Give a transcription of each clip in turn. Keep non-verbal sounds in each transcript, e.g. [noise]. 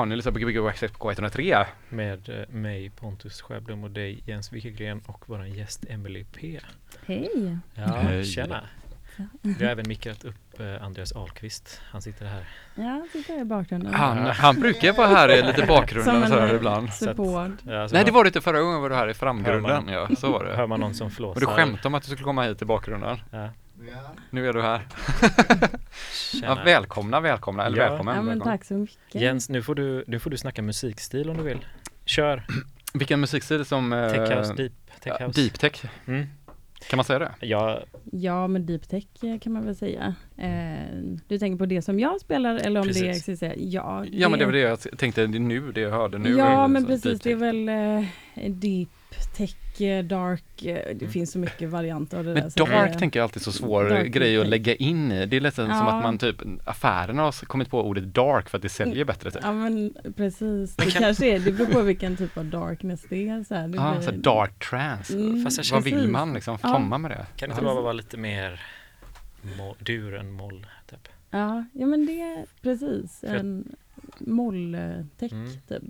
Ja, nu lyssnar på Gbg Access på K103. Med eh, mig Pontus Sjöblom och dig Jens Wikegren och vår gäst Emily P. Hej! Ja, Hej. tjena! Vi har även mickat upp eh, Andreas Ahlqvist. Han sitter här. Ja, sitter här i bakgrunden. Han, han brukar vara här i lite bakgrunden sådär en ibland. support. Ja, så Nej, det var det inte förra gången var du här i framgrunden. Man- Ja, så var det. Hör man någon som flåsar? Och du skämtade om att du skulle komma hit i bakgrunden. Ja, Nu är du här. Ja, välkomna, välkomna, eller Ja. välkommen. Ja, men välkommen. tack så mycket. Jens, nu får, du, nu får du snacka musikstil om du vill. Kör! [clears throat] Vilken musikstil som... eh, Tech house, deep, tech ja, house. deep tech, Mm. kan man säga det? Ja, Ja, men deep tech eh, kan man väl säga. Eh, du tänker på det som jag spelar eller om det Precis. existerar? Ja, Ja, men det var det jag tänkte det nu, det jag hörde nu. Ja, men precis. Det är väl eh, deep tech, eh, dark. eh, Det Mm. finns så mycket varianter av det där. Men så dark det- tänker jag alltid är så svår grej att lägga in i. Det är nästan som Ja. att man typ, affärerna har kommit på ordet dark för att det säljer bättre. Typ. Ja men precis, Men det kan- kanske är, det beror på vilken typ av darkness det är. Så här. Det Ja, blir- så dark trance. Mm, Fast jag Vad vill man liksom Ja. komma med det? kan det inte bara vara lite mer dur än moll? Typ? Ja, ja men det är precis en molltech Mm. typ.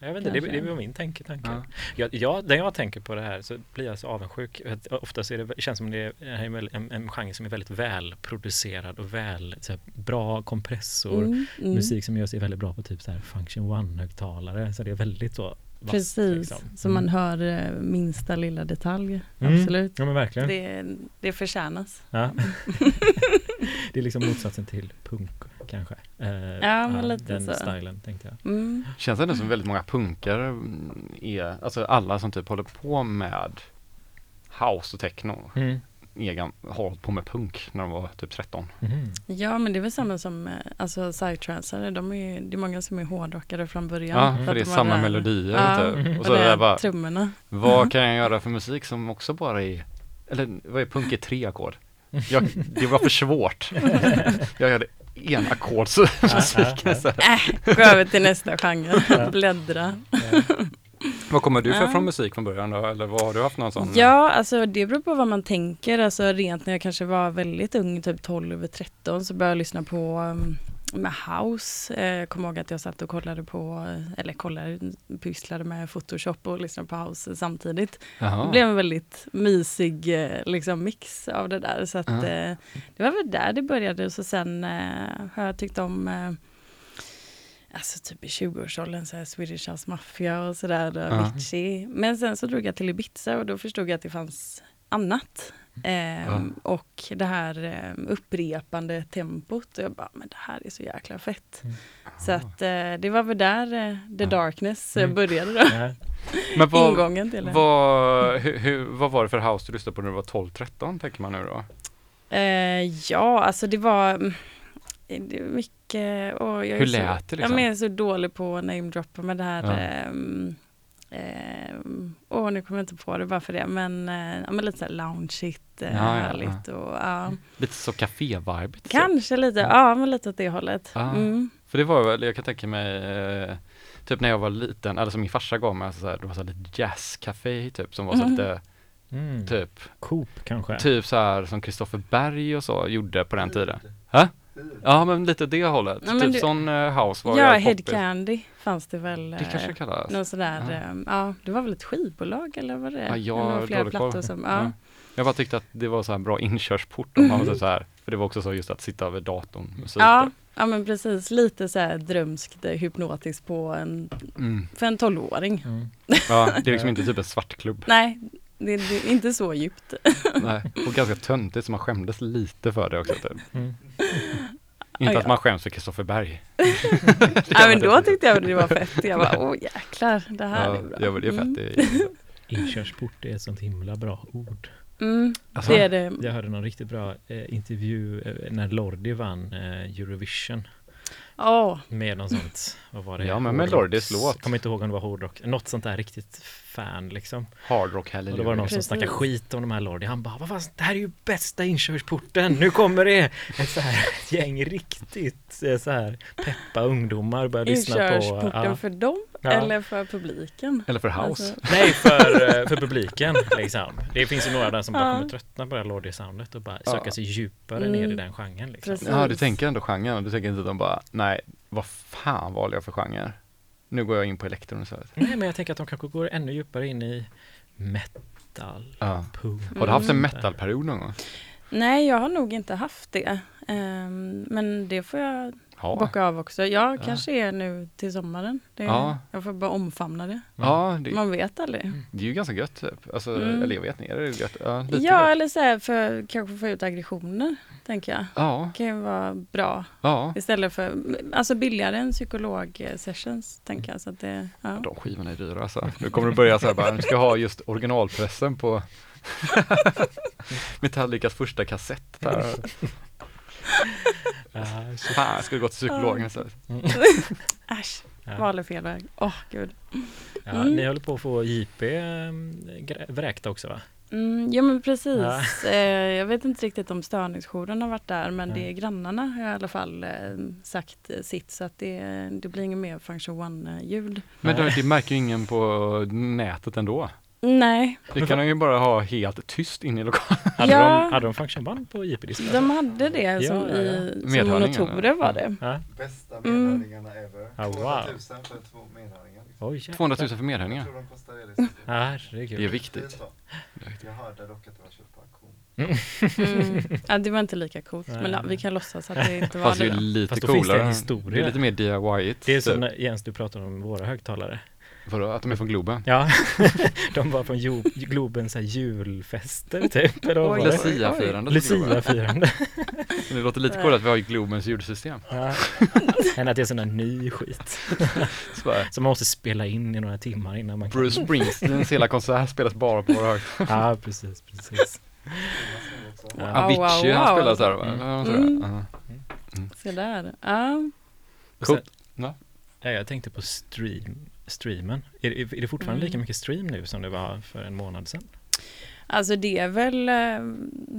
Jag vet inte, det, det var min tanke. tanke. Ja. Jag, jag, när jag tänker på det här så blir jag så avundsjuk. Att Oftast är det, känns som det är en, en, en genre som är väldigt välproducerad och väl, så här, bra kompressor. Mm, mm. Musik som görs är väldigt bra på typ så här function one-högtalare. Så det är väldigt så vasst, Precis, liksom. så man Mm. hör eh, minsta lilla detalj. Mm. Absolut. Ja men verkligen. Det, det förtjänas. Ja. [laughs] [laughs] det är liksom motsatsen till punk kanske. Eh, Ja, men lite den så. stilen tänkte jag. Mm. Känns ändå som väldigt många punkare mm, är, alltså alla som typ håller på med house och techno, Mm. egen, har hållit på med punk när de var typ 13. Mhm. Ja men det är väl samma som eh, alltså psytransare, de är, ju- det är många som är hårdrockare från början. Ja, för för det är de samma där- melodier Ja, typ. Och så det det är bara, trummorna. vad [laughs] kan jag göra för musik som också bara är, eller vad är punk i tre ackord? Jag, det var för svårt. [laughs] jag gör det en ackordsmusik. Ja, ja, ja. Äh, gå över till nästa genre, [laughs] bläddra. Vad kommer du för från musik från början då? Eller vad har du haft någon sån? Ja, alltså det beror på vad man tänker. Alltså rent när jag kanske var väldigt ung, typ 12-13, så började jag lyssna på um, med house. Eh, Jag kommer ihåg att jag satt och kollade på, eller kollade, pysslade med Photoshop och lyssnade på house samtidigt. Jaha. Det blev en väldigt mysig eh, liksom, mix av det där. Så att, eh, det var väl där det började. Så sen eh, har jag tyckt om eh, Alltså typ i 20-årsåldern så här Swedish House Mafia och sådär. Avicii. Men sen så drog jag till Ibiza och då förstod jag att det fanns annat. Ehm, Ja. Och det här eh, upprepande tempot. Och jag bara, men det här är så jäkla fett. Så att eh, det var väl där eh, The Ja. Darkness eh, Mm. började då. Ja. [laughs] Men vad, Ingången till det. vad, hur, hur, vad var det för house du lyssnade på när du var 12-13 tänker man nu då? Eh, ja, alltså det var mm, det mycket... Och jag är Hur så, lät det Ja, liksom? jag är så dålig på namedroppa med det här. Ja. Ehm, Åh, nu kommer jag inte på det bara för det. Men, eh, ja, men lite så här loungeigt, eh, Ja, ja, härligt. Och, ja. Lite så café-vibigt. så. Kanske lite, ja men lite åt det hållet. Ja. Mm. För det var väl, jag kan tänka mig, eh, typ när jag var liten, eller som min farsa gav mig, alltså, så det var så lite jazzcafé typ som var så Mhm. lite, Mm. typ, Coop kanske? typ så här som Kristoffer Berg och så gjorde på den tiden. Ja men lite det hållet, Ja, typ du- sån eh, house var Ja, jag Head poppis. Candy fanns det väl. Det eh, kanske kallas. Någon sådär, Ja. ja. ja det var väl ett skivbolag eller vad det? Ja, jag Eller har flera dålig koll. plattor som, Ja. ja. Jag bara tyckte att det var så här bra inkörsport om man var så här, för det var också så just att sitta över datorn, musik. Ja, ja men precis, lite så här drömskt, eh, hypnotiskt på en, Mm. för en tolvåring. Mm. ja, det är [laughs] liksom inte typ en svartklubb. Nej, det, det är inte så djupt. [laughs] Nej, och ganska töntigt så man skämdes lite för det också. Typ. Mm. Inte Ja, att ja. man skäms för Kristoffer Berg. [laughs] Ja men då tyckte jag det var fett. Jag bara, åh jäklar, det här Ja, är bra. ja, men det är fett. Mm. Det är, [laughs] Inkörsport är ett sånt himla bra ord. Mm, Alltså? det är det. Jag hörde någon riktigt bra eh, intervju eh, när Lordi vann eh, Eurovision Åh, med någon sånt, vad var det? Ja, men med Hårdrocks- Lordis låt. Kommer inte ihåg om det var hårdrock, något sånt där riktigt fan liksom. hard rock Och då var det någon som Precis. snackade skit om de här Lordi. Han bara, vad fan, det här är ju bästa inkörsporten. Nu kommer det ett så här ett [laughs] gäng riktigt eh, så här peppa ungdomar börjar lyssna på. inkörsporten ja. för dem Ja. eller för publiken? Eller för house. Alltså, Nej, för, eh, [laughs] för publiken liksom. Det finns ju några där som bara Ja. kommer tröttna på det här Lordi-soundet och bara Ja. söka sig djupare Mm. ner i den genren liksom. Precis. Ja, du tänker ändå genren. Du tänker inte att de bara, nej Nej, vad fan valde jag för genre? Nu går jag in på elektron istället. Nej, men jag tänker att de kanske går ännu djupare in i metal, Ja. punk. Har du haft en Mm. metalperiod någon gång? Nej, jag har nog inte haft det. Ehm, men det får jag Ja. bocka av också. Jag Ja. kanske är nu till sommaren. Det, Ja. Jag får bara omfamna det. Ja, det, Man vet aldrig. det är ju ganska gött typ. Alltså, Mm. eller jag vet inte, är det gött? Ja, lite Ja, gött. eller så här för kanske få ut aggressioner, tänker jag. Ja, kan ju vara bra ja. istället för, alltså billigare än psykolog-sessions, tänker jag. Så att det, ja. De skivorna är dyra alltså. Nu kommer det börja så här bara, nu ska jag ha just originalpressen på [laughs] Metallicas första kassett. Där. Shit. Fan, jag skulle gå till psykologen istället. [laughs] Äsch, Ja. valde fel väg. Åh, gud. Ja, Mm. Ni håller på att få JP grä- vräkta också va? Mm, ja men precis. Ja. Eh, jag vet inte riktigt om störningsjouren har varit där men Nej. det är grannarna har i alla fall eh, sagt eh, sitt så att det, det blir inget mer function one-ljud. Men det, det märker ju ingen på nätet ändå. Nej, Det kan de ju bara ha helt tyst inne i lokalen. Hade, Ja. de, hade de functionband på JP-disken? de hade det Ja, som ja, ja. i som motorer var det. Ja. Bästa Mm. medhörningarna ever. Ah, wow. 200 000 för två medhörningar. Liksom. Oj, jäklar. 200 000för Jag medhörningar. tror de kostar det. Liksom. Ja, herregud. Det är viktigt. Jag hörde dock att det var köpt på auktion. Mm. Ja, det var inte lika coolt men ja, vi kan låtsas att det [laughs] inte var Fast det det. är lite Fast då finns det en coolare. historia. Det är lite mer DIY-igt. Det är som typ. när Jens du pratar om våra högtalare. Vadå, att de är från Globen? Ja, [laughs] de var från jo, Globens här julfester typ. Oj. Lucia-firande. Så [laughs] Det låter lite coolt att vi har Globens ljudsystem. Ja. Än att det är sån där ny skit. [laughs] Som man måste spela in i några timmar innan man kan. Bruce Springsteens hela konsert spelas bara på våra. Ja, precis, precis. Ja. Avicii, wow, han wow. spelar så här va? Mm. Mm. Ja. Se där. Ja. Och Coolt. Ja, jag tänkte på stream, streamen. Är, det- är det fortfarande Mm. lika mycket stream nu som det var för en månad sedan? Alltså det är väl, eh,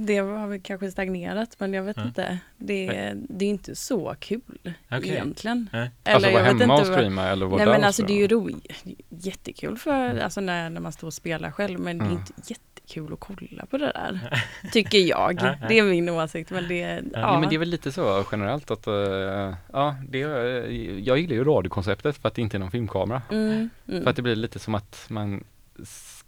det har väl kanske stagnerat men jag vet Ja. inte. Det, är- det är inte så kul Okej. egentligen. Nej. Alltså jag vara hemma och vad- streama eller vara Nej där men alltså det är ju roligt, jättekul för, alltså när, när man står och spelar själv men det är Mm. inte jättekul att kolla på det där. [laughs] Tycker jag. Det är min åsikt men det, ja. Ja, men det är väl lite så generellt att, eh, ja, det, eh, jag gillar ju radiokonceptet för att det inte är någon filmkamera. Mm, mm. För att det blir lite som att man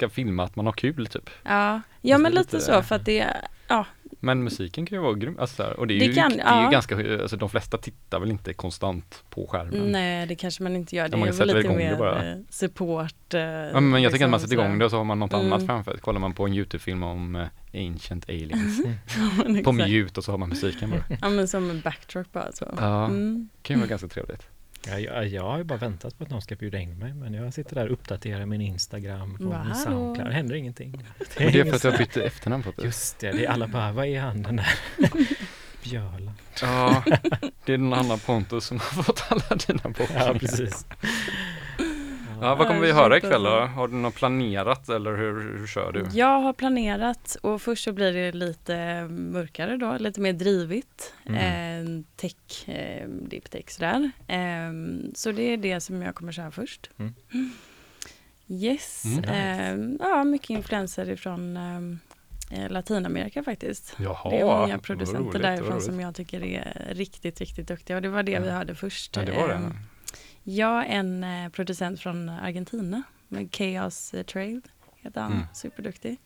ska filma att man har kul typ. Ja, ja men lite lite- så för att det, ja, Men musiken kan ju vara grym, alltså, och det är Det ju, kan- det är ju ja. ganska, alltså de flesta tittar väl inte konstant på skärmen. nej det kanske man inte gör. Det Ja, man är väl lite mer eh, support. eh, Ja, men jag tänker att man liksom sätter igång det och så har man något Mm. annat framför. Kollar man på en YouTube-film om eh, Ancient Aliens [laughs] på mute och så har man musiken bara. Ja men som en backtrack bara så. Ja, Mm. kan ju vara ganska trevligt. Ja, jag, jag har ju bara väntat på att någon ska bjuda in mig men jag sitter där och uppdaterar min Instagram och Va, min? Soundcloud. Det händer ingenting. [laughs] Och det är för att jag bytte efternamn på det. Just det, det är alla bara, vad är han den där [laughs] Björla? Ja, det är någon annan Pontus som har fått alla dina bokningar. Ja, precis. Ja, vad kommer vi höra ikväll då? Har du något planerat eller hur, hur kör du? Jag har planerat och först så blir det lite mörkare då, lite mer drivigt. Mm. Eh, tech, eh, deep tech sådär. Eh, så det är det som jag kommer köra först. Mm. Yes, Mm. eh, ja mycket influenser ifrån eh, Latinamerika faktiskt. Jaha, det är många producenter roligt, därifrån som jag tycker är riktigt, riktigt duktiga och det var det vi hörde först. Ja, det var det. Ja, en eh, producent från Argentina med Chaos eh, Trail heter han, Mm. superduktig.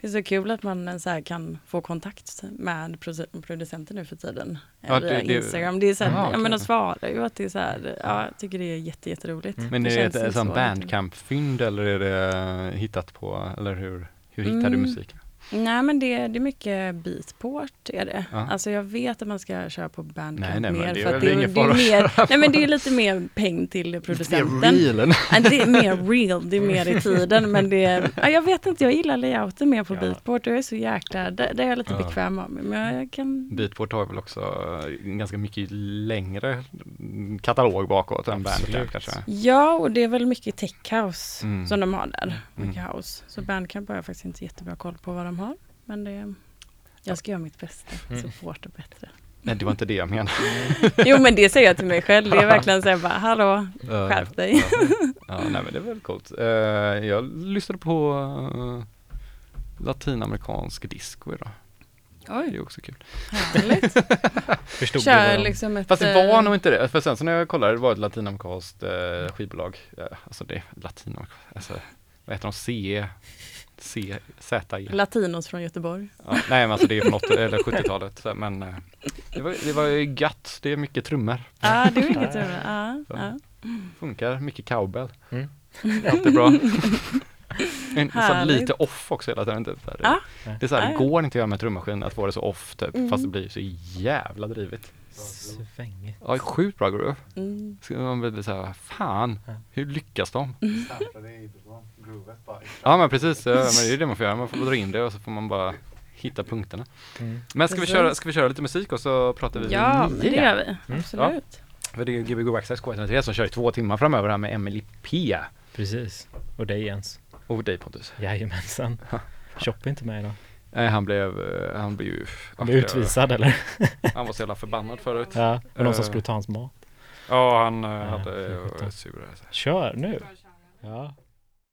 Det är så kul att man eh, så här kan få kontakt med produ- producenter nu för tiden. Ja, via det- det- Instagram. Det är så här, Jaha, ja, men de svarar ju att det är så här, ja, jag tycker det är jätte, jätteroligt. Mm. Men Det är det ett, bandcamp-fynd eller är det hittat på, eller hur, hur hittar du Mm. musiken? Nej men det, det är mycket beatport är det. Ja. Alltså jag vet att man ska köra på bandcamp Nej, nej, mer det är för att det, är- det är mer, nej men det är lite mer peng till producenten. realen. Ja, det är mer real, det är mer i [laughs] tiden men det är, ja, jag vet inte, jag gillar layouten mer på Ja. beatport. Jag är så jäkla, det, det är jag lite Ja. bekväm av. Men jag kan, Beatport har väl också en ganska mycket längre katalog bakåt än. Bandcamp kanske. ja och det är väl mycket tech house Mm. som de har där. Mm. Mycket house. Så bandcamp har jag faktiskt inte jättebra koll på vad de har. Men det, jag ska göra mitt bästa, Mm. supporta bättre. Nej, det var inte det jag menade. [laughs] Jo men det säger jag till mig själv, det är verkligen så här bara, hallå, skärp dig. [laughs] Ja, nej men det är väl coolt. Eh, jag lyssnade på uh, latinamerikansk disco idag. Det Oj, är också kul. härligt. [laughs] Förstod Kör liksom ett... Fast det eh, var nog inte det. För sen så när jag kollade, det var ett latinamerikanskt eh, skivbolag. Eh, alltså det, latinamerikanskt, alltså vad heter de? CE? C, Z, E. Latinos från Göteborg. Ja, nej men alltså det är från 80, eller 70-talet. så, Men eh, det var, det var ju gött. Det är mycket trummor. Ja, det var inget roligt. Ja, Så. ja. Funkar. Mycket cowbell. Mm. Allt är bra. [laughs] En, så Härligt. lite off också hela tiden. Typ. Ja. Det är så här, det ja. går inte att göra med trummaskin att få det så off typ. Mm. Fast det blir så jävla drivet. Svängigt. Ja, sjukt bra groove. Mm. Så man blir så här, fan, hur lyckas de? Groovet bara. Ja men precis, ja, men det är det man får göra. Man får dra in det och så får man bara hitta punkterna. Mm. Men ska vi, köra, ska vi köra lite musik och så pratar vi Ja, det gör vi. Mm. Absolut. För det är Gbg Access K103 som kör i två timmar framöver här med Emily P. Precis. Och dig Jens. Och dig Pontus. Jajamensan. [laughs] Shoppa inte med idag. Nej han blev, eh, han blev ju Han blev utvisad eller? Han var så jävla förbannad förut. Ja, och någon som Eh. skulle ta hans mat. Ja han eh, Ja, hade sur. Kör nu! Ja.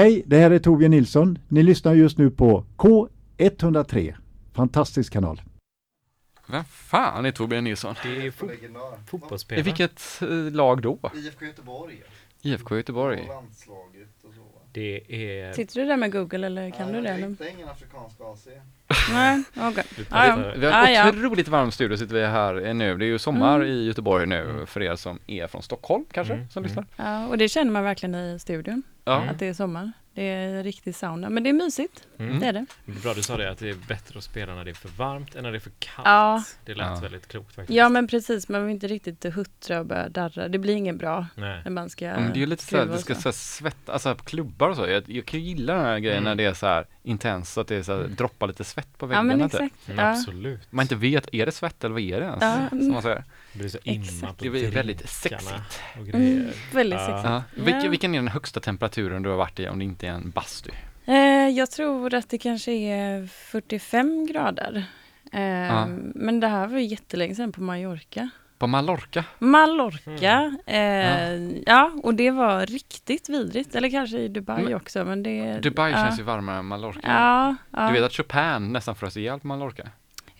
Hej, det här är Torbjörn Nilsson. Ni lyssnar just nu på K103. Fantastisk kanal. Vem fan är Torbjörn Nilsson? Det är fo Legendar. I fotbollsspelare. vilket eh, lag då? IFK Göteborg. IFK Göteborg. Och landslaget och så. Det är... Sitter du där med Google eller kan Ja, du det? Jag Eller? hittar ingen afrikansk AC. Nej, Ja, Vi har Ah, en ja. otroligt varm studio sitter vi här nu. Det är ju sommar Mm. i Göteborg nu Mm. för er som är från Stockholm kanske, Mm, som mm. lyssnar. Ja, och det känner man verkligen i studion, Ja. Mm. att det är sommar. Det är riktig sauna, men det är mysigt, Mm. det är det. Bra du sa det, att det är bättre att spela när det är för varmt än när det är för kallt. Ja. Det lät Ja. väldigt klokt faktiskt. Ja men precis, man vill inte riktigt huttra och börja darra. Det blir inget bra Nej. när man ska Ja, men det är ju lite såhär, skruva det ska så. såhär svetta, alltså på klubbar och så. Jag, jag kan ju gilla den här grejen Mm. när det är så här intensst, så att det är så här, Mm. droppar lite svett på Ja väggarna. men typ. exakt. Men Ja. absolut. Man inte vet, är det svett eller vad är det ens? Ja. Som man säger. Det blir så Exakt. imma på Det blir väldigt sexigt. och grejer. Mm, väldigt Ja. sexigt. Ja. Ja. Vilken, vilken är den högsta temperaturen du har varit i om det inte är en bastu? Eh, jag tror att det kanske är 45 grader. Eh, Ja. Men det här var ju jättelänge sedan på Mallorca. På Mallorca? Mallorca, eh, ja och det var riktigt vidrigt. Eller kanske i Dubai Men- också men det... Dubai ja. känns ju varmare än Mallorca. Ja, ja. Du vet att Chopin nästan frös ihjäl på Mallorca?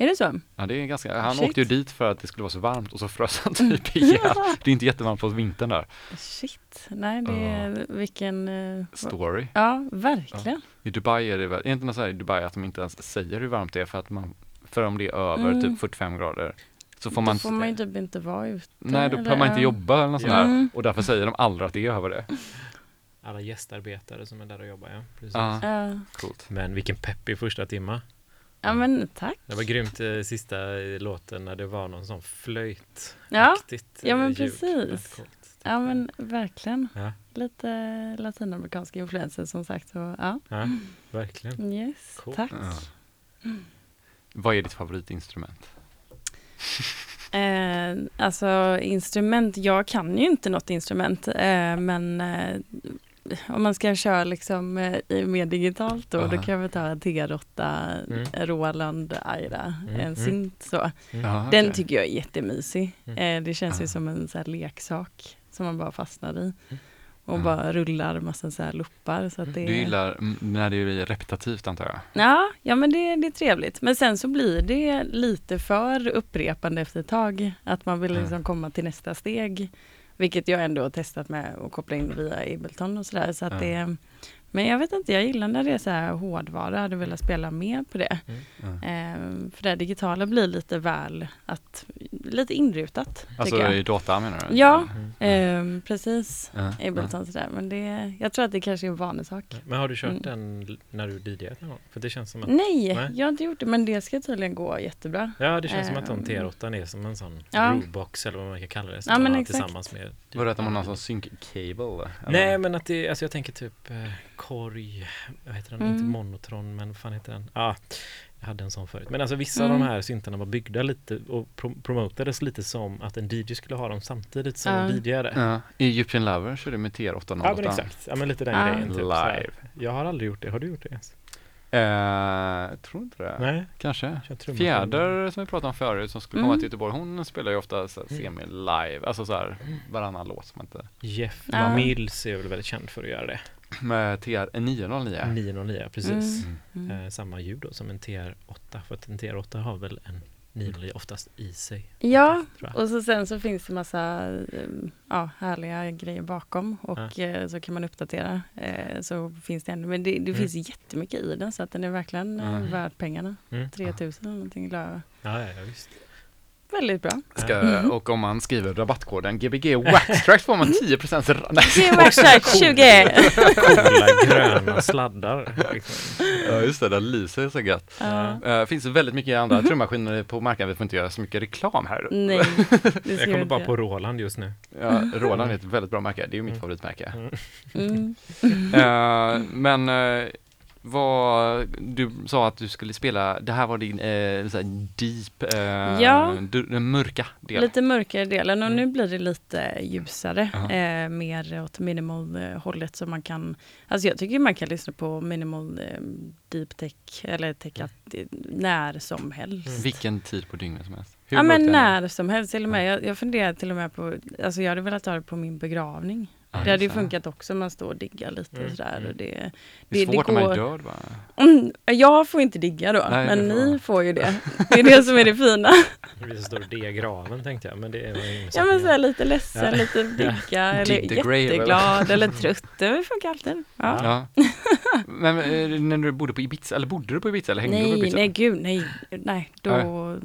Är det så? Ja, det är ganska, han Shit. åkte ju dit för att det skulle vara så varmt och så frös han typ ihjäl. [laughs] Det är inte jättevarmt på vintern där. Shit, nej det är vilken... eh, Story. Ja, verkligen. I Dubai är det väl, är inte något så här i Dubai att de inte ens säger hur varmt det är för att man, för om det är över Mm. typ 45 grader så får man, Då får man ju typ inte vara ute. nej då behöver man inte Ja. jobba eller något sånt Ja. där. Mm. Och därför säger de aldrig att det är över det. Alla gästarbetare som är där och jobbar, ja. Precis. Ja, Ja. coolt. Men vilken pepp i första timma. Ja, men tack. Det var grymt eh, sista i låten när det var någon sån flöjtaktigt Ja, eh, ja, men ljud. precis. Coolt, ja men verkligen. Ja, Lite latinamerikanska influenser som sagt. Så, ja. ja, verkligen. Yes, Coolt. tack. Ja. Vad är ditt favoritinstrument? [laughs] Eh, alltså instrument, jag kan ju inte något instrument eh, men eh, om man ska köra liksom eh, mer digitalt då, då Aha. kan jag väl ta T8, Mm. Roland Aira, Mm, en mm. synt så. Ja, Den okej. tycker jag är jättemysig. Mm. Eh, det känns ju Ah. som en så här leksak som man bara fastnar i. Och Ah. bara rullar massa så här loppar. Så att det Du gillar mm, när det blir repetitivt antar jag? Ja, ja men det, det är trevligt. Men sen så blir det lite för upprepande efter ett tag. Att man vill liksom komma till nästa steg. Vilket jag ändå har testat med att koppla in via Ableton och sådär. Så att Ja. det, men jag vet inte, jag gillar när det är så här hårdvara. Jag hade velat spela mer på det. Ja. Ehm, för det digitala blir lite väl, att, lite inrutat. Alltså i data menar du? Ja, Mm. Ehm, precis. Ja. Ableton sådär. Men det, jag tror att det kanske är en vanesak. Men har du kört Mm. den när du DJat någon gång? För det känns som att Nej, Nej. jag har inte gjort det. Men det ska tydligen gå jättebra. Ja, det känns som att de Ehm. TR8 är som en sån Ja. groovebox eller vad man kan kalla det. Som Ja, men man har exakt. tillsammans med... Var det att de har någon sån sync-cable? eller? Nej, men att det, alltså jag tänker typ eh, korg, vad heter den? Mm. Inte monotron, men vad fan heter den? Ja, ah, jag hade en sån förut. Men alltså vissa av Mm. de här syntarna var byggda lite och pro- promotades lite som att en DJ skulle ha dem samtidigt som Ja. en DJare. Ja, Egyptian Lover körde med TR808. Ja men exakt, ja men lite den Ja. grejen typ. Live. Jag har aldrig gjort det, har du gjort det ens? Eh, jag tror inte det. Nej? Kanske. Fjäder som vi pratade om förut som skulle komma Mm. till Göteborg, hon spelar ju ofta så här semi-live, alltså så här varannan låt som inte Jeff Ja. Mills är väl väldigt känd för att göra det. Med TR 909. 909, precis. Mm. Mm. Eh, samma ljud då som en TR8, för att en TR8 har väl en 909 oftast i sig. Ja, och så sen så finns det massa um, ja, härliga grejer bakom och eh, så kan man uppdatera. Eh, så finns det ändå, men det, det Mm. finns jättemycket i den så att den är verkligen eh, Mm. värd pengarna. Mm. 3000 eller någonting. Ja, ja, ja, visst. Väldigt bra. Ska, Mm. Och om man skriver rabattkoden Gbg Waxtrack får man 10% ra- Nej, Det var exakt 20! Coola gröna [laughs] sladdar. Liksom. Ja just det, där lyser så gött. Ja. Uh, finns det väldigt mycket andra trummaskiner på marknaden, vi får inte göra så mycket reklam här. Nej, [laughs] Jag kommer bara på Roland just nu. Ja, Roland är ett väldigt bra märke, det är ju mitt Mm. favoritmärke. Mm. Eh, men eh, vad, du sa att du skulle spela, det här var din eh, så deep, eh, Ja. du, den mörka delen. Lite mörkare delen och Mm. nu blir det lite ljusare. Ja. Eh, mer åt minimal-hållet så man kan... Alltså jag tycker man kan lyssna på minimal eh, deep tech eller tech att, eh, när som helst. Vilken tid på dygnet som helst. Hur Ja men när som helst till och med. Jag, jag funderar till och med på, alltså jag hade velat ha det på min begravning. Det hade ju funkat också, man står och diggar lite Mm, och sådär. mm. Och det, Det det- är det svårt när man är går- död va? mm, jag får inte digga då, Nej, men ni får ju det. [laughs] Det är det som är det fina. Det blir så stor det i graven tänkte jag, men det ingen Ja men såhär lite ledsen, Ja. lite digga [laughs] eller Dig the grave, eller? jätteglad eller trött. Det funkar alltid. Ja. Ja. [laughs] Men eh, när du bodde på Ibiza, eller bodde du på Ibiza eller hängde du på Nej, Ibiza? nej gud, nej, nej, då,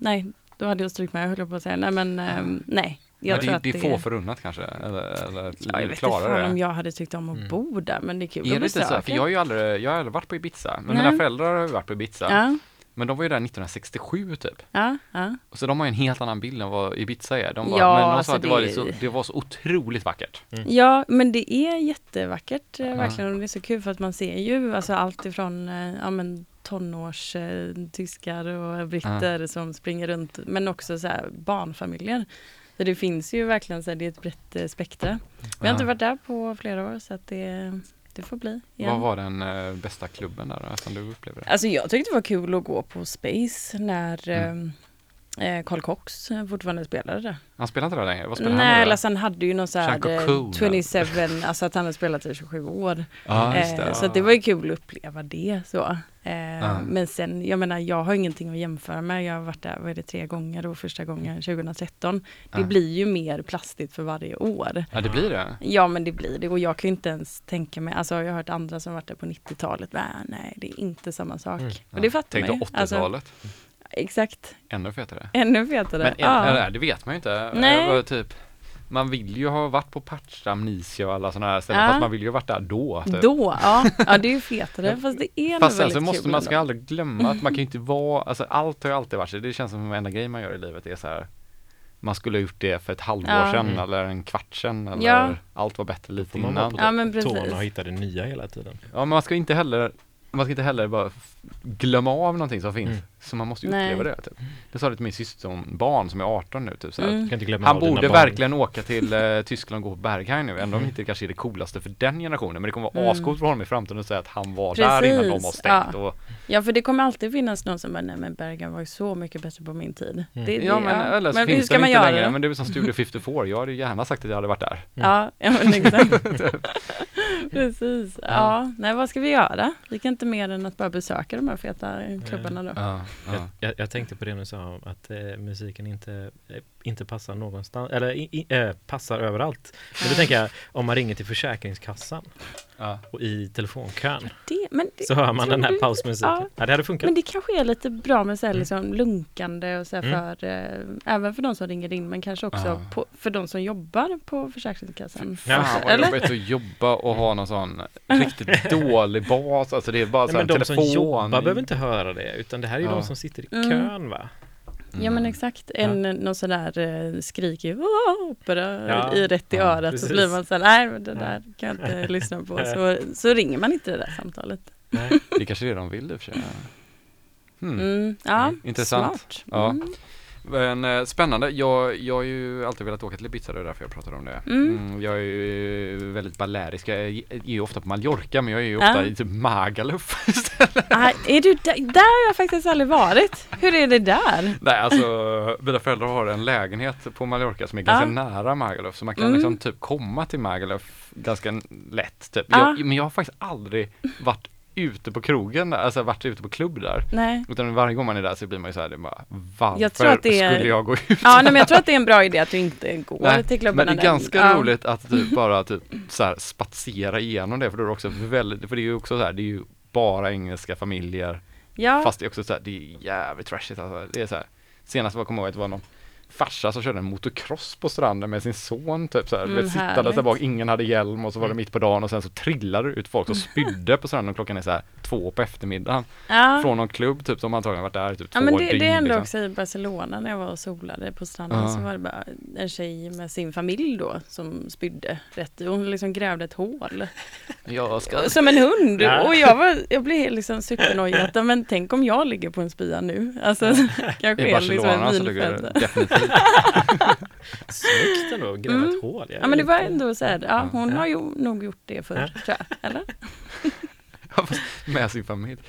nej, då hade jag strykt med, höll jag på att säga. Nej men, ehm, nej. Jag Men tror det, att det är få förunnat kanske? Eller, eller Ja, jag vet inte fan om det? jag hade tyckt om att Mm. bo där, men det är kul Är att det inte så? besöka. För jag har ju aldrig, jag har aldrig varit på Ibiza, men Nej. mina föräldrar har varit på Ibiza. Ja, Men de var ju där 1967 typ. ja, ja. Och så de har ju en helt annan bild än vad Ibiza är. De var, Ja, men de alltså sa att det, var det- så, det var så otroligt vackert. Ja, men det är jättevackert Ja. verkligen och det är så kul för att man ser ju alltså allt ifrån eh, ja, men tonårs eh, tyskar och britter som springer runt men också så här barnfamiljer. Så det finns ju verkligen så här, det är ett brett eh, spektra. Vi har inte varit där på flera år så att det, det får bli igen. Vad var den eh, bästa klubben där då, som du upplevde? Alltså jag tyckte det var kul att gå på Space när Mm. eh, Carl Cox eh, fortfarande spelade där. Han spelar inte där längre? Vad spelar han Nej, nu då? alltså han hade ju någon så här eh, Coon, 27, alltså att han hade spelat i 27 år. Just det. Eh, så det var ju kul att uppleva det så. Eh, Ja. Men sen, jag menar jag har ingenting att jämföra med. Jag har varit där, vad är det, tre gånger och första gången 2013. Det Ja. blir ju mer plastigt för varje år. Ja, det blir det. Ja men det blir det och jag kan ju inte ens tänka mig, alltså jag har hört andra som varit där på 90-talet, nej, nej det är inte samma sak. Mm. Och det fattar Tänk man då ju. Alltså, 80-talet. exakt, Ännu fetare. ännu fetare. Men en, ja. det vet man ju inte. Nej. Var typ, man vill ju ha varit på Partsta, Amnesia och alla sådana här ställen, Ja. fast man vill ju ha varit där då. Typ. Då, ja, ja det är ju fetare fast det är Fast sen så måste kul man ska ändå. aldrig glömma att man kan ju inte [laughs] vara, alltså allt har ju alltid varit så. Det känns som en enda grej man gör i livet är så här man skulle ha gjort det för ett halvår Ja. sedan Mm. eller en kvart sedan eller Ja. allt var bättre lite man innan. på Ja, men precis. tårna och hitta det nya hela tiden. Ja men man ska inte heller man ska inte heller bara glömma av någonting som finns. Mm. Så man måste ju Nej. uppleva det. Typ. Det sa det till min syster som barn som är 18 nu. Typ, så här, Mm. Du kan inte glömma Han borde barn. verkligen åka till eh, Tyskland och gå på Berghain nu, även om Mm. inte kanske är det coolaste för den generationen. Men det kommer vara Mm. ascoolt för honom i framtiden att säga att han var där innan de har Precis, stängt. ja. Och, Ja för det kommer alltid finnas någon som bara, nej men Bergen var ju så mycket bättre på min tid. Mm. Det, det, ja men eller så men hur finns ska den man inte göra längre. det? Men det är väl som Studio 54, jag hade gärna sagt att jag hade varit där. Ja, ja men exakt. [laughs] Precis. Ja, nej vad ska vi göra? Vi kan inte mer än att bara besöka de här feta klubbarna då. Ja, Jag, jag, jag tänkte på det du sa att eh, musiken inte, eh, inte passar någonstans, eller i, i, eh, passar överallt. Men då tänker jag, om man ringer till Försäkringskassan ja. och i telefonkön Det, men det, så hör man den här du- pausmusiken. Ja. Ja, det hade funkat. Men det kanske är lite bra med så här, Mm. liksom lunkande och så här Mm. för, eh, även för de som ringer in men kanske också Ja. på, för de som jobbar på Försäkringskassan. Ja. Fan vad Eller? jobbigt att jobba och ha någon sån riktigt [laughs] dålig bas. Alltså det är bara Nej, så här de telefon. Jobbar behöver inte höra det, utan det här är ju Ja. de som sitter i Mm. kön va? Ja men exakt, en, någon sån där eh, skriker "Åh, opera Ja. i rätt i Ja, örat precis. så blir man så här, nej men det där kan jag inte [laughs] lyssna på. Så, så ringer man inte det där samtalet. Nej. Det kanske är det de vill i och för sig. [laughs] Hmm. Mm, ja, Intressant. smart. Ja. Mm. Men eh, spännande. Jag, jag har ju alltid velat åka till Ibiza, det är därför jag pratar om det. Mm. Mm, jag är ju väldigt balearisk. Jag är ju ofta på Mallorca, men jag är ju Ja. ofta i typ Magaluf [laughs] istället. Ah, är du där? Där har jag faktiskt aldrig varit. Hur är det där? Nej, alltså mina föräldrar har en lägenhet på Mallorca som är ganska Ja. nära Magaluf, så man kan Mm. liksom typ komma till Magaluf ganska lätt. Typ. Ja. Jag, men jag har faktiskt aldrig varit ute på krogen där, alltså varit ute på klubb där. Nej. Utan varje gång man är där så blir man ju såhär, det är bara, varför Jag tror att det är- skulle jag gå ut? Ja, nej, men jag tror att det är en bra idé att du inte går Nej, till klubbarna. Men det är ganska ja. roligt att typ bara typ så här spatsera igenom det för då är det också väldigt, för det är ju också så här, det är ju bara engelska familjer Ja, fast det är också så här, det är jävligt trashigt alltså. Det är så här, senast jag kommer ihåg att det var någon farsa som körde en motocross på stranden med sin son typ så här, Mm, mm, sittande där bak, ingen hade hjälm och så var det Mm. mitt på dagen och sen så trillade det ut folk och spydde på stranden och klockan är så här två på eftermiddagen ja. från någon klubb typ som antagligen varit där typ Ja två men det, dygn det är ändå liksom. också i Barcelona när jag var och solade på stranden Ja. så var det bara en tjej med sin familj då som spydde rätt. Hon liksom grävde ett hål. Jag ska Som en hund. Ja. Och jag, var, jag blev helt liksom supernojig men tänk om jag ligger på en spya nu. Alltså kanske i liksom Barcelona en så ligger det vinfält. definitivt Snyggt ändå, att gräva Mm. ett hål. Jag Ja men det var ändå så här, ja hon Ja. har ju nog gjort det förr tror jag. Eller? Med sin familj.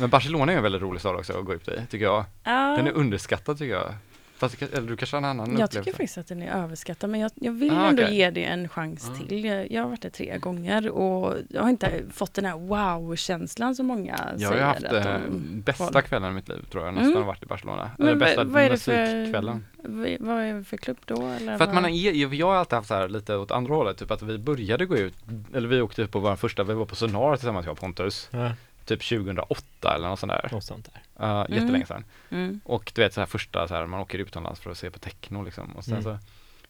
Men Barcelona är en väldigt rolig stad också att gå ut i, tycker jag. Ja. Den är underskattad tycker jag. Fast eller du kanske har en annan Jag tycker upplevelse? faktiskt att den är överskattad men jag, jag vill Ah, ändå okej. ge det en chans Ah. till. Jag, jag har varit där tre gånger och jag har inte fått den här wow-känslan som många Jag har säger. haft att eh, de bästa får. kvällen i mitt liv tror jag Mm. nästan har varit i Barcelona. Men Eller bästa vad, vad är det för, musikkvällen. vad, vad är det för klubb då? Eller För att man vad? är, jag har alltid haft så här lite åt andra hållet, typ att vi började gå ut, eller vi åkte ut på vår första, vi var på Sonar tillsammans jag och Pontus, Ja, typ 2008 eller något sånt där, något sånt där. uh, jättelänge sedan. Mm. Och du vet så här första så här, man åker utomlands för att se på techno liksom och sen Mm. så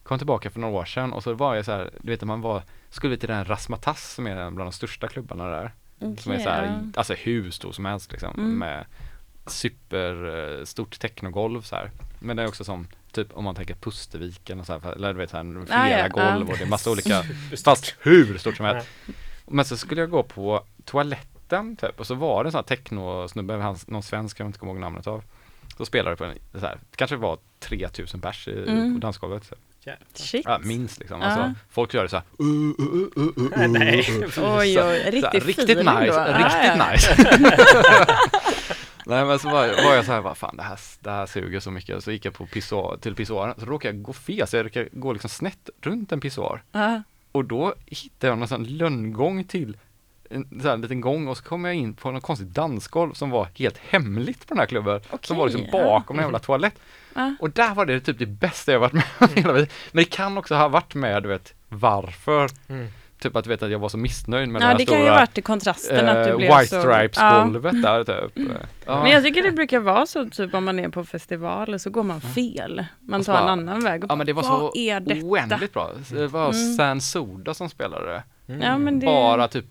kom tillbaka för några år sedan och så var jag så här, du vet man var, skulle vi till den Rasmatas som är bland de största klubbarna där. Som är så här, alltså hur stor som helst liksom Mm. med super eh, technogolv så här. Men det är också som typ om man tänker Pusterviken och så här, eller du vet så här, flera Ah, ja, golv och det är massa olika, [laughs] fast hur stort som helst. Men så skulle jag gå på toaletten typ och så var det en sån här technosnubbe, någon svensk jag inte kommer ihåg namnet av. Så spelade på en, så här, det kanske var 3000 pers i, Mm. på dansgolvet. Så. Shit. Ja, minst liksom. Alltså, folk gör det så här. Uh, uh, uh, uh, uh, uh, Nej. uh, uh. Oj, Så- oj, så riktigt riktigt feeling nice, då. Ah, riktigt ja. nice. [laughs] Nej men så var, var jag så här, vad fan det här, det här suger så mycket. Så gick jag på pissoar, till pissoaren, så råkade jag gå fel, så jag råkade gå liksom snett runt en pissoar. Ja. Och då hittade jag någon sån lönngång till en sån här liten gång och så kom jag in på något konstigt dansgolv som var helt hemligt på den här klubben. som var liksom ja. bakom en jävla toalett. Ja. Och där var det typ det bästa jag varit med om hela tiden. Men det kan också ha varit med, du vet, varför. Mm. Typ att du vet att jag var så missnöjd med Ja, den det här kan ju stora varit i kontrasten att du eh, blev White så... Stripes Ja. golvet där typ. Ja. Men jag tycker det brukar vara så typ om man är på festival så går man fel. Man så tar en bara- annan väg. Och Ja men det var så Vad är detta? oändligt bra. Det var Mm. San Soda som spelade det. Mm. Ja, men det... Bara typ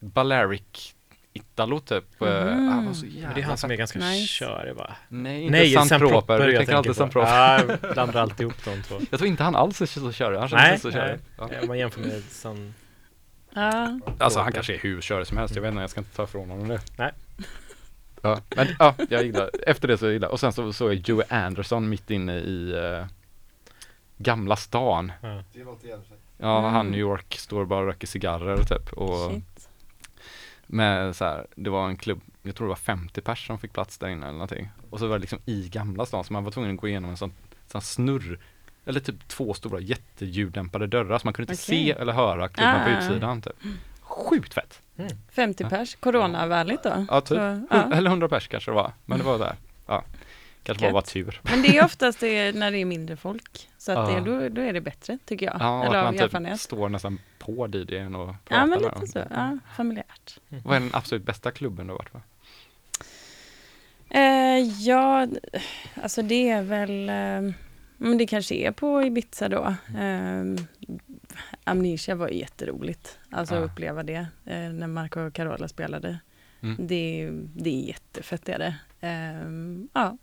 Balearic Italo typ. Eh, Mhm. han var så Men jävla det är han som är ganska Nice. körig va? Nej, inte Nej, San Sam Proper. Proper Du jag tänker alltid San på. Proper. Ja, jag [laughs] blandar alltid ihop de två. Jag tror inte han alls är så körig. Han känns Nej, inte så körig. nej. Ja. Man jämför med San... Ja. Alltså han kanske är hur körig som helst. Jag vet inte, jag ska inte ta ifrån honom det. Nej. Ja, men ja, jag gillar, efter det så gillar Och sen så såg jag Joey Anderson mitt inne i eh, Gamla stan. Ja. Det låter jävligt. Ja, Mm. han New York står bara och röker cigarrer typ. Och Shit. Med så här, det var en klubb, jag tror det var 50 pers som fick plats där inne eller någonting. Och så var det liksom i Gamla stan, så man var tvungen att gå igenom en sån, sån snurr, eller typ två stora jätteljuddämpade dörrar, så man kunde inte Okej. se eller höra klubben på Ah. utsidan typ. Sjukt fett! 50 Ja. pers, coronavänligt då. Ja, typ. Så, ja. [laughs] Eller 100 pers kanske det var, men det var där. Ja. Kanske bara var tur. Men det är oftast det när det är mindre folk. Så att Ja. det, då, då är det bättre tycker jag. Ja, Eller att man typ står nästan på DJn och pratar Ja men lite så. Ja, familjärt. Vad är den absolut bästa klubben du har varit på? Eh, ja, alltså det är väl, eh, men det kanske är på Ibiza då. Eh, Amnesia var jätteroligt, alltså Ja. att uppleva det eh, när Marco och Carola spelade. Mm. Det, det är jättefett är det. Eh, ja,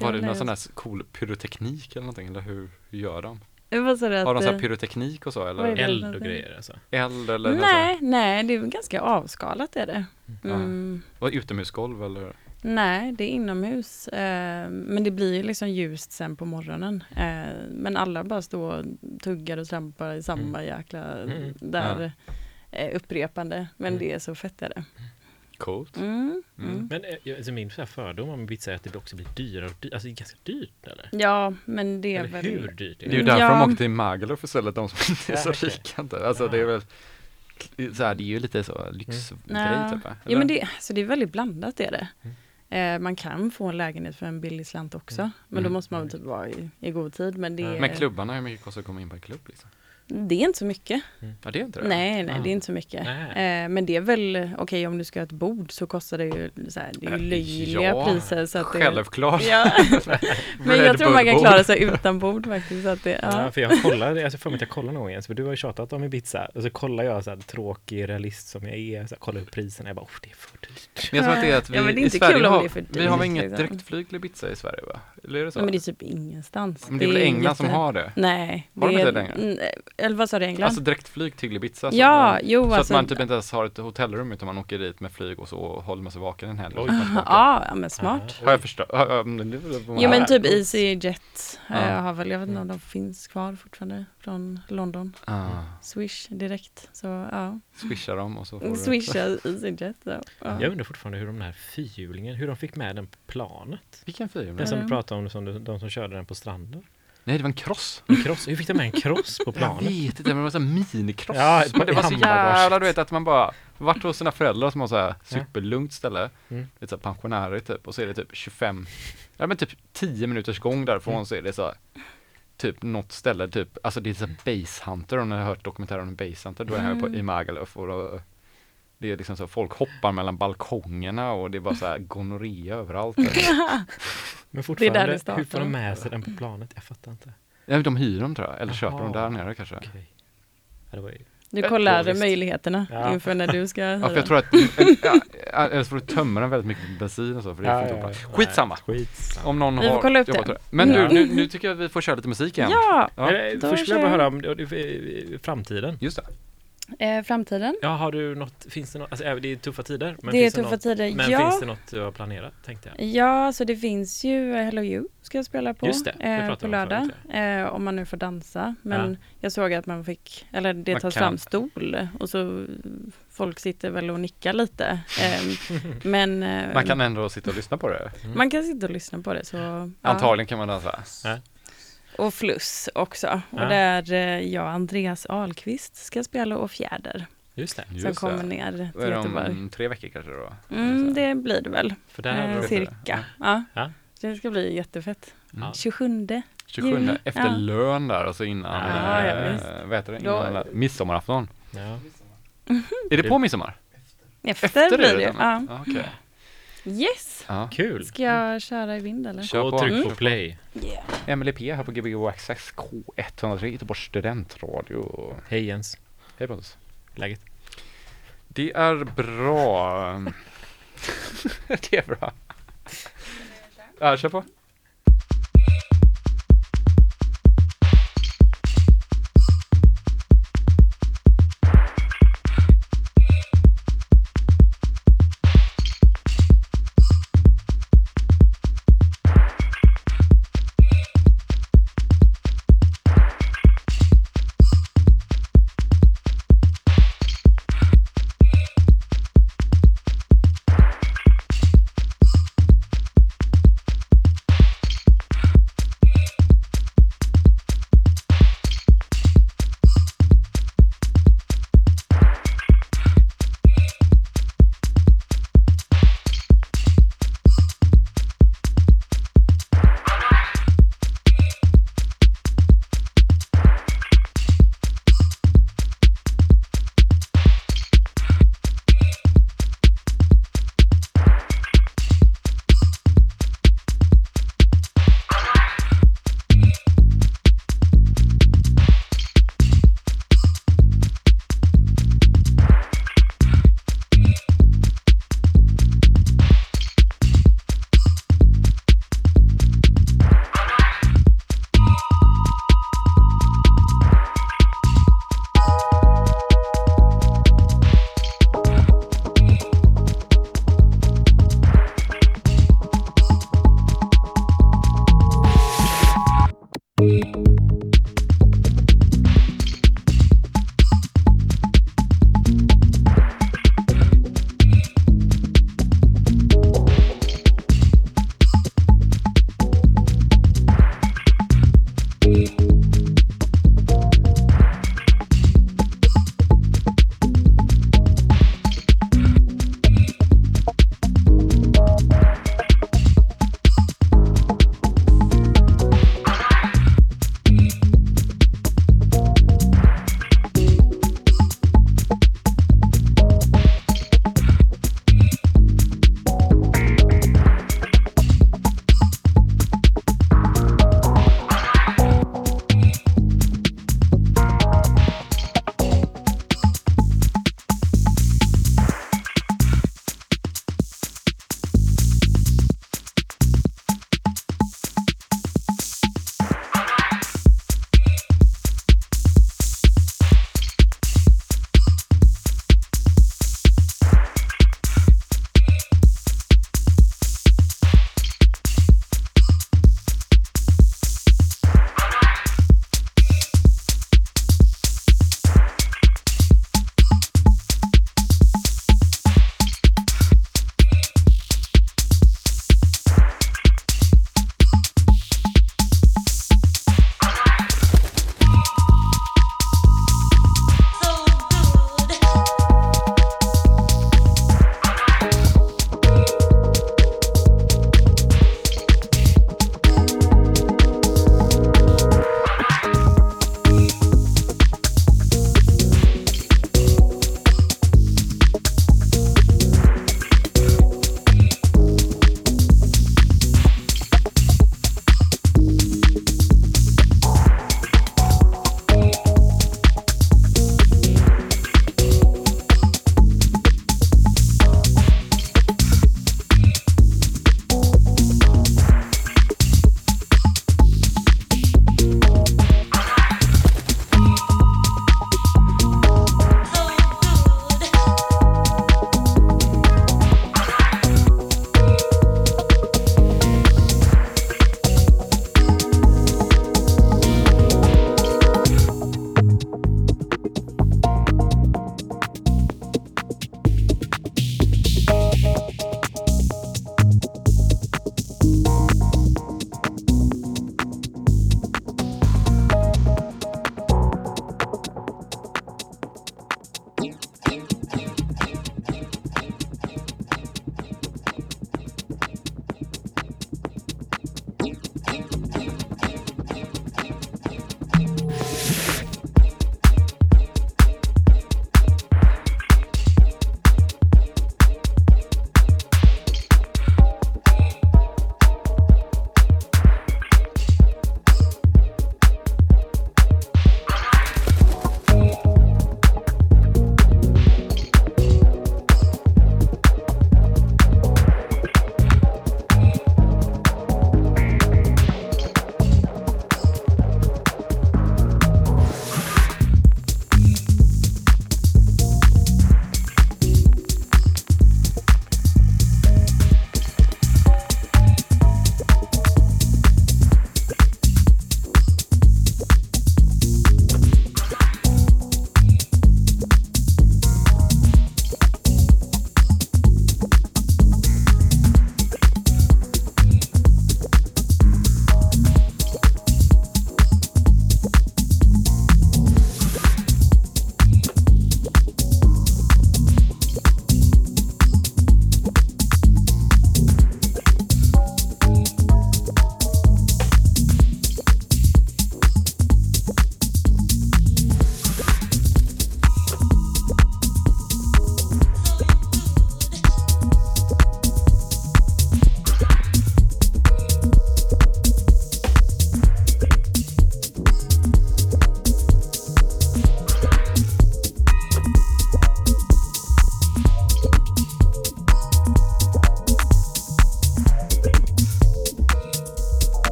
Var det någon sån där cool pyroteknik eller någonting, eller hur, hur gör de? Har de sån här pyroteknik och så eller? det? Eld och grejer alltså. Eld eller Nej, nej, det är ganska avskalat är det. Ja. Mm, så? Och utomhusgolv eller? nej, det är inomhus. Eh, men det blir ju liksom ljust sen på morgonen. Eh, men alla bara står och tuggar och trampar i samma jäkla Mm. där eh, upprepande. Men Mm. det är så fett är det. Coolt. Mm, Mm. mm. Men eh, alltså min så fördom om Ibiza är att det också blir dyrare och dyrare. Alltså det är ganska dyrt eller? Ja, men det är Eller väl... hur dyrt Det är är ju det? därför Ja. de åker till Magaluf istället, de som inte är Ja, så rika inte. Alltså det är väl så här, det är ju lite så lyxgrej Ja. typ? Ja, men det, så det är väldigt blandat är det. Eh, man kan få en lägenhet för en billig slant också. Men då Mm. måste man väl typ vara i, i god tid. Men det, Ja. är, Men klubbarna, hur mycket kostar det att komma in på en klubb liksom? Det är inte så mycket. Ja det är inte det? Nej, nej, Ah. det är inte så mycket. Eh, men det är väl, okej om du ska ha ett bord så kostar det ju så här, det är ju Eh, löjliga ja, priser. Så att det, Självklart! ja. men jag tror man kan klara sig utan bord faktiskt. Så att det, Ja. ja. för jag kollade, alltså för mig att jag kollade någon gång för du har ju tjatat om Ibiza och så kollar jag så här tråkig realist som jag är, så här, kollar upp priserna, jag bara, oh, det är för dyrt. Men jag tror att det är att vi Ja, men det är i Sverige kul om har, det är för vi har väl dyrt, inget liksom. direktflyg till Ibiza i Sverige va? Eller är det så? Men det är typ ingenstans. Men det är väl England som har det? Nej. Har de det inte är- det längre? Eller vad sa du, England? Alltså direktflyg till Ibiza. så ja, att man, jo så alltså. att man typ inte ens har ett hotellrum utan man åker dit med flyg och så håller man sig vaken en helg. ja, ja, men smart. Har jag förstått? Ja, ja, Jo men Ja, typ. EasyJet Ja. eh, har väl, jag vet inte om de finns kvar fortfarande från London. Ah, Swish direkt. Så ja, swisha dem och så får du... swisha EasyJet. Ja. Jag undrar fortfarande hur de här fyrhjulingen, hur de fick med den på planet. Vilken fyrhjuling? Den som Mm. du pratade om, som de som körde den på stranden. Nej det var en cross. En cross, hur fick de med en cross på Jag planet? vet inte, men det var en minikross. Ja, men det var så jävla du vet att man bara varit hos sina föräldrar som har så här superlugnt ställe. Mm. Lite så här pensionärer typ och så är det typ 25, ja men typ 10 minuters gång därifrån Mm. så är det så här, Typ något ställe, typ, alltså det är så här Base Hunter om ni har hört dokumentären om Base Hunter, då är jag på Mm. i Magaluf och då, det är liksom så folk hoppar mellan balkongerna och det är bara så här gonorré överallt. [laughs] Men Det är fortfarande, det hur startar. får de med sig den på planet? Jag fattar inte. Ja, de hyr dem tror jag, eller köper dem Jaha. där nere kanske. Okej. Ja, det var ju... Du Ja, kollar visst. möjligheterna Ja. inför när du ska Ja, för jag tror att, ja, eller så får du tömma den väldigt mycket bensin och så för det Ja, inte ja, plats. ja. Skitsamma. Skitsamma. Om någon har kolla upp jobbat det. Men du, Mm. nu, nu tycker jag att vi får köra lite musik igen. Ja, Ja. Först skulle jag bara höra om framtiden. Just det. Eh, framtiden. Ja, har du något, finns det något, alltså, eh, det är tuffa tider. Men det är finns tuffa något, tider. Men ja. finns det något du har planerat, tänkte jag. Ja, så det finns ju eh, Hello You ska jag spela på, Just det, det eh, på lördag. Eh, om man nu får dansa. Men Ja. jag såg att man fick, eller det Man tas kan. fram stol och så folk sitter väl och nickar lite. [laughs] Eh, men eh, Man kan ändå sitta och lyssna på det. Mm. man kan sitta och lyssna på det. Så, ja. Antagligen kan man dansa. Och Fluss också. Och Ja. där eh, jag och Andreas Ahlqvist ska spela och Fjäder. Just det. Som Just kommer det. ner till är det Göteborg. om tre veckor kanske då? Mm, det blir det väl. För Eh, har du- cirka. Ja. Ja. Det ska bli jättefett. Mm. 27. 27 juli. efter Ja. lön där och så innan, Ja, ja, äh, vad heter det, Då- innan midsommarafton. Ja. Är det på midsommar? Efter, blir det redan? Ja. Okej. Yes! Ja. Kul! Ska jag köra i vind eller? Kör Och på. tryck Mm. på play. Yeah. Emily P här på Gbg Access K103 Göteborgs studentradio. Hej Jens. Hej Pontus. Läget? Det är bra. [laughs] det är bra. Ja, kör på.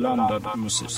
K103, Göteborgs